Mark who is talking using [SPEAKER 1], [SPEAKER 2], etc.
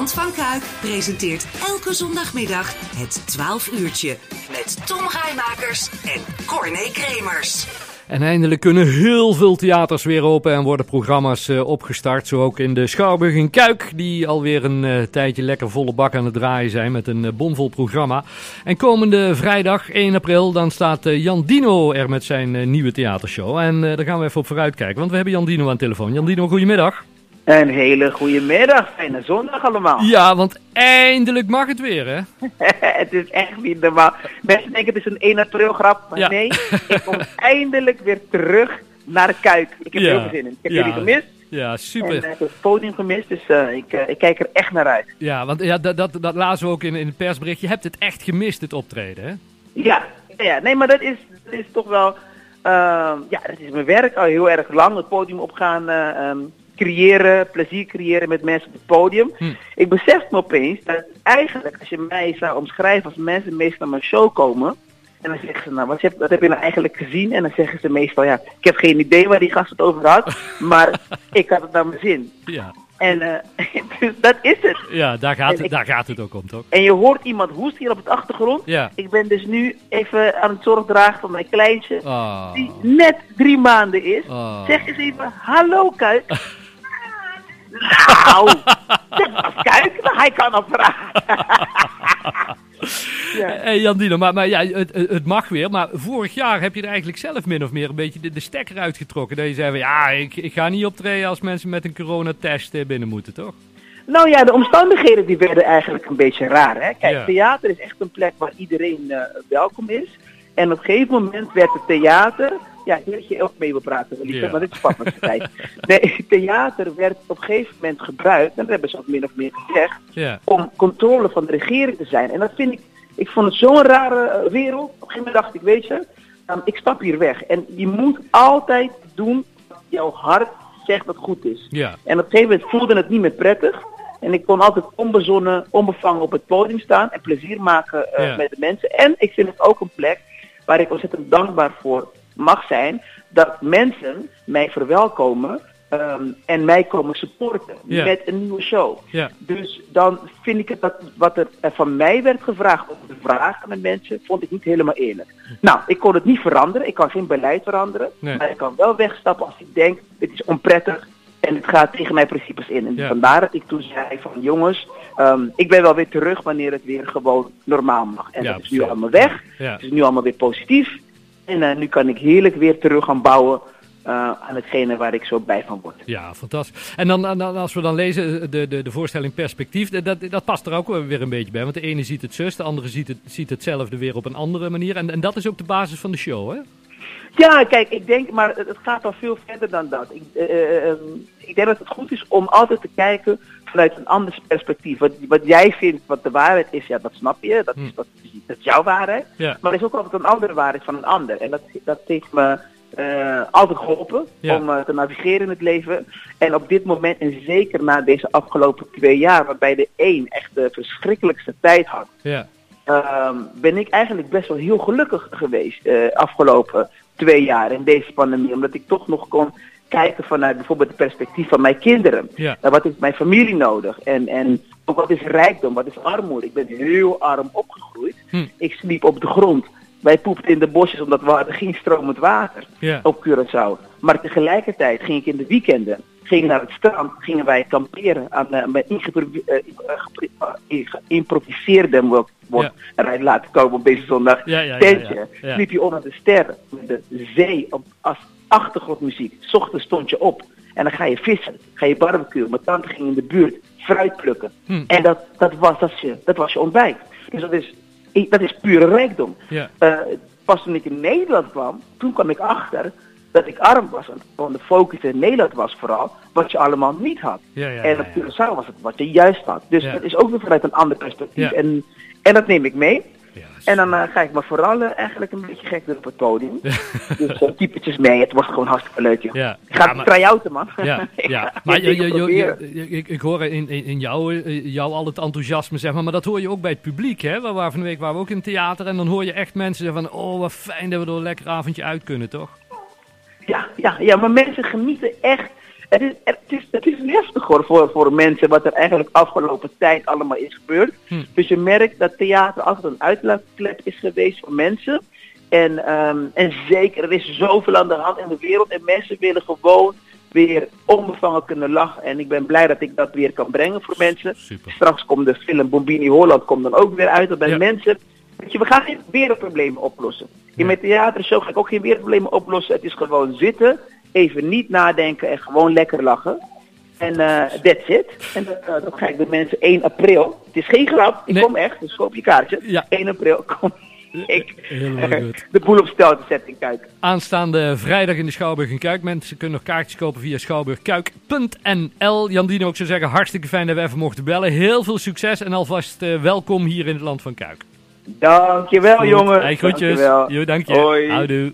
[SPEAKER 1] Hand van Kuik presenteert elke zondagmiddag het 12 uurtje met Tom Rijmakers en Corné Kremers.
[SPEAKER 2] En eindelijk kunnen heel veel theaters weer open en worden programma's uh, opgestart. Zo ook in de Schouwburg in Kuik, die alweer een uh, tijdje lekker volle bak aan het draaien zijn met een uh, bomvol programma. En komende vrijdag 1 april, dan staat Jan Dino er met zijn nieuwe theatershow. En daar gaan we even op vooruit kijken, want we hebben Jan Dino aan de telefoon. Jan Dino, goedemiddag.
[SPEAKER 3] Een hele goede middag, fijne zondag allemaal.
[SPEAKER 2] Ja, want eindelijk mag het weer, hè?
[SPEAKER 3] het is echt niet normaal. Mensen denken het is een 1 april grap, maar ja. nee, ik kom eindelijk weer terug naar Kuik. Ik heb ja. heel veel zin in. Ik heb
[SPEAKER 2] ja.
[SPEAKER 3] jullie gemist.
[SPEAKER 2] Ja, super.
[SPEAKER 3] En ik heb het podium gemist, dus uh, ik, uh, ik kijk er echt naar uit.
[SPEAKER 2] Ja, want ja, dat, dat, dat lazen we ook in, in het persbericht. Je hebt het echt gemist, het optreden, hè?
[SPEAKER 3] Ja, ja nee, maar dat is, dat is toch wel... Uh, ja, dat is mijn werk al heel erg lang. Het podium opgaan... Um, creëren, plezier creëren met mensen op het podium. Hm. Ik besef me opeens dat eigenlijk als je mij zou omschrijven als mensen meestal naar mijn show komen. En dan zeggen ze, nou, wat heb, wat heb je nou eigenlijk gezien? En dan zeggen ze meestal, ja, ik heb geen idee waar die gast het over had, maar ik had het naar mijn zin.
[SPEAKER 2] Ja.
[SPEAKER 3] En uh, dus dat is het.
[SPEAKER 2] Ja, daar gaat, het, ik, daar gaat het ook om, toch?
[SPEAKER 3] En je hoort iemand hoest hier op het achtergrond.
[SPEAKER 2] Ja.
[SPEAKER 3] Ik ben dus nu even aan het zorg dragen van mijn kleintje,
[SPEAKER 2] oh.
[SPEAKER 3] die net drie maanden is.
[SPEAKER 2] Oh.
[SPEAKER 3] Zeg eens even, hallo Kuik. Nou, dat was Kuik, hij kan op vragen.
[SPEAKER 2] ja. Hey Jan Dino, maar, maar ja, het, het mag weer. Maar vorig jaar heb je er eigenlijk zelf min of meer een beetje de, de stekker uitgetrokken. Dat je zei van ja, ik, ik ga niet optreden als mensen met een coronatest binnen moeten, toch?
[SPEAKER 3] Nou ja, de omstandigheden die werden eigenlijk een beetje raar. Hè? Kijk,
[SPEAKER 2] Ja.
[SPEAKER 3] theater is echt een plek waar iedereen eh, welkom is. En op een gegeven moment werd het theater... Ja, wil dat je ook mee wil praten, Lieve,
[SPEAKER 2] Ja.
[SPEAKER 3] maar dit is papa's tijd. Nee, theater werd op een gegeven moment gebruikt, en dat hebben ze ook min of meer gezegd,
[SPEAKER 2] Ja.
[SPEAKER 3] om controle van de regering te zijn. En dat vind ik, ik vond het zo'n rare eh, wereld. Op een gegeven moment dacht ik, weet je, um, ik stap hier weg. En je moet altijd doen wat jouw hart zegt dat goed is.
[SPEAKER 2] Ja.
[SPEAKER 3] En op een gegeven moment voelde het niet meer prettig. En ik kon altijd onbezonnen, onbevangen op het podium staan en plezier maken eh,
[SPEAKER 2] Ja.
[SPEAKER 3] met de mensen. En ik vind het ook een plek waar ik ontzettend dankbaar voor mag zijn. Dat mensen mij verwelkomen ehm, en mij komen supporten met een nieuwe show. Dus dan vind ik het dat wat er eh, van mij werd gevraagd om te vragen aan de mensen, vond ik niet helemaal eerlijk. Nou, ik kon het niet veranderen, ik kan geen beleid veranderen,
[SPEAKER 2] Nee.
[SPEAKER 3] maar ik kan wel wegstappen als ik denk, dit is onprettig en het gaat tegen mijn principes in. En
[SPEAKER 2] Ja.
[SPEAKER 3] vandaar dat ik toen zei van jongens, ehm, ik ben wel weer terug wanneer het weer gewoon normaal mag. En
[SPEAKER 2] Ja,
[SPEAKER 3] dat is nu allemaal weg,
[SPEAKER 2] Ja.
[SPEAKER 3] het is nu allemaal weer positief. En eh, nu kan ik heerlijk weer terug gaan bouwen eh, aan hetgene waar ik zo blij van word.
[SPEAKER 2] Ja, fantastisch. En dan, dan als we dan lezen de, de, de voorstelling perspectief, dat, dat past er ook weer een beetje bij. Want de ene ziet het zus, de andere ziet, het, ziet hetzelfde weer op een andere manier. En, en dat is ook de basis van de show, hè?
[SPEAKER 3] Ja, kijk, ik denk, maar het gaat al veel verder dan dat. Ik, eh, eh, ehm, ik denk dat het goed is om altijd te kijken vanuit een ander perspectief. Wat, wat jij vindt wat de waarheid is, ja, dat snap je. Dat is,
[SPEAKER 2] Hm.
[SPEAKER 3] dat, dat is jouw waarheid.
[SPEAKER 2] Ja.
[SPEAKER 3] Maar er is ook altijd een andere waarheid van een ander. En dat, dat heeft me eh, altijd geholpen
[SPEAKER 2] Ja.
[SPEAKER 3] om te navigeren in het leven. En op dit moment, en zeker na deze afgelopen twee jaar, waarbij de een echt de verschrikkelijkste tijd had,
[SPEAKER 2] Ja.
[SPEAKER 3] ehm, ben ik eigenlijk best wel heel gelukkig geweest afgelopen twee jaar in deze pandemie. Omdat ik toch nog kon kijken vanuit bijvoorbeeld het perspectief van mijn kinderen.
[SPEAKER 2] Ja.
[SPEAKER 3] En wat heeft mijn familie nodig? En, en ook wat is rijkdom, wat is armoede? Ik ben heel arm opgegroeid.
[SPEAKER 2] Hm.
[SPEAKER 3] Ik sliep op de grond. Wij poepten in de bosjes omdat we hadden geen stromend water
[SPEAKER 2] Ja.
[SPEAKER 3] op Curaçao. Maar tegelijkertijd ging ik in de weekenden, ging naar het strand, gingen wij kamperen aan uh, mijn eh, eh, geïmproviseerde woord
[SPEAKER 2] Ja.
[SPEAKER 3] eruit laten komen op deze zondag.
[SPEAKER 2] Ja, ja, ja,
[SPEAKER 3] Tentje,
[SPEAKER 2] ja, ja.
[SPEAKER 3] sliep je onder de sterren met de zee op, als achtergrondmuziek. ochtends stond je op en dan ga je vissen, ga je barbecue. Mijn tante ging in de buurt fruit plukken.
[SPEAKER 2] Hm.
[SPEAKER 3] En dat, dat, was, dat, je, dat was je ontbijt. Dus dat is, dat is pure rijkdom.
[SPEAKER 2] Ja.
[SPEAKER 3] Eh, pas toen ik in Nederland kwam, toen kwam ik achter dat ik arm was. Want de focus in Nederland was vooral wat je allemaal niet had.
[SPEAKER 2] Ja, ja,
[SPEAKER 3] en op. Curaçao was het wat je juist had. Dus dat is ook weer vanuit een ander perspectief. En, en dat neem ik mee.
[SPEAKER 2] Ja,
[SPEAKER 3] En dan eh, ga ik me vooral eh, eigenlijk een beetje gek doen op het podium. dus uh, typetjes mee. Het wordt gewoon hartstikke leuk, joh.
[SPEAKER 2] Ja.
[SPEAKER 3] Ik ga
[SPEAKER 2] Ja, maar-
[SPEAKER 3] try-outen, man.
[SPEAKER 2] Ja, ja. maar je, je, je, ik, ik hoor in, in, in jou, jou al het enthousiasme, zeg maar. Maar dat hoor je ook bij het publiek, hè? We waren van de week waren we ook in het theater. En dan hoor je echt mensen zeggen van... Oh, wat fijn dat we er een lekker avondje uit kunnen, toch?
[SPEAKER 3] Ja, ja, ja, maar mensen genieten echt. het is, het is, het is heftig hoor voor, voor mensen wat er eigenlijk afgelopen tijd allemaal is gebeurd.
[SPEAKER 2] Hm.
[SPEAKER 3] Dus je merkt dat theater altijd een uitlaatklep is geweest voor mensen. En, ehm, en zeker, er is zoveel aan de hand in de wereld en mensen willen gewoon weer onbevangen kunnen lachen. En ik ben blij dat ik dat weer kan brengen voor mensen.
[SPEAKER 2] Super.
[SPEAKER 3] Straks komt de film Bombini Holland komt dan ook weer uit. Dat bij
[SPEAKER 2] Ja.
[SPEAKER 3] mensen, weet je, we gaan geen wereldproblemen oplossen. In mijn theatershow ga ik ook geen wereldproblemen oplossen. Het is gewoon zitten, even niet nadenken en gewoon lekker lachen. En eh that's it. En dat, eh, dat ga ik de mensen 1 april. Het is geen grap, ik
[SPEAKER 2] Nee.
[SPEAKER 3] kom echt, dus koop je kaartje.
[SPEAKER 2] Ja.
[SPEAKER 3] 1 april kom ik
[SPEAKER 2] Helemaal goed.
[SPEAKER 3] de boel op stel te zetten in Kuik.
[SPEAKER 2] Aanstaande vrijdag in de Schouwburg in Kuik. Mensen kunnen nog kaartjes kopen via schouwburgkuik.nl. Jan Dino, ik zou zeggen, hartstikke fijn dat we even mochten bellen. Heel veel succes en alvast eh, welkom hier in het land van Kuik.
[SPEAKER 3] Dankjewel
[SPEAKER 2] Goed.
[SPEAKER 3] jongen.
[SPEAKER 2] Hey, groetjes.
[SPEAKER 3] Dankjewel.
[SPEAKER 2] Jo, dank je.
[SPEAKER 3] Hoi.
[SPEAKER 2] Houdoe.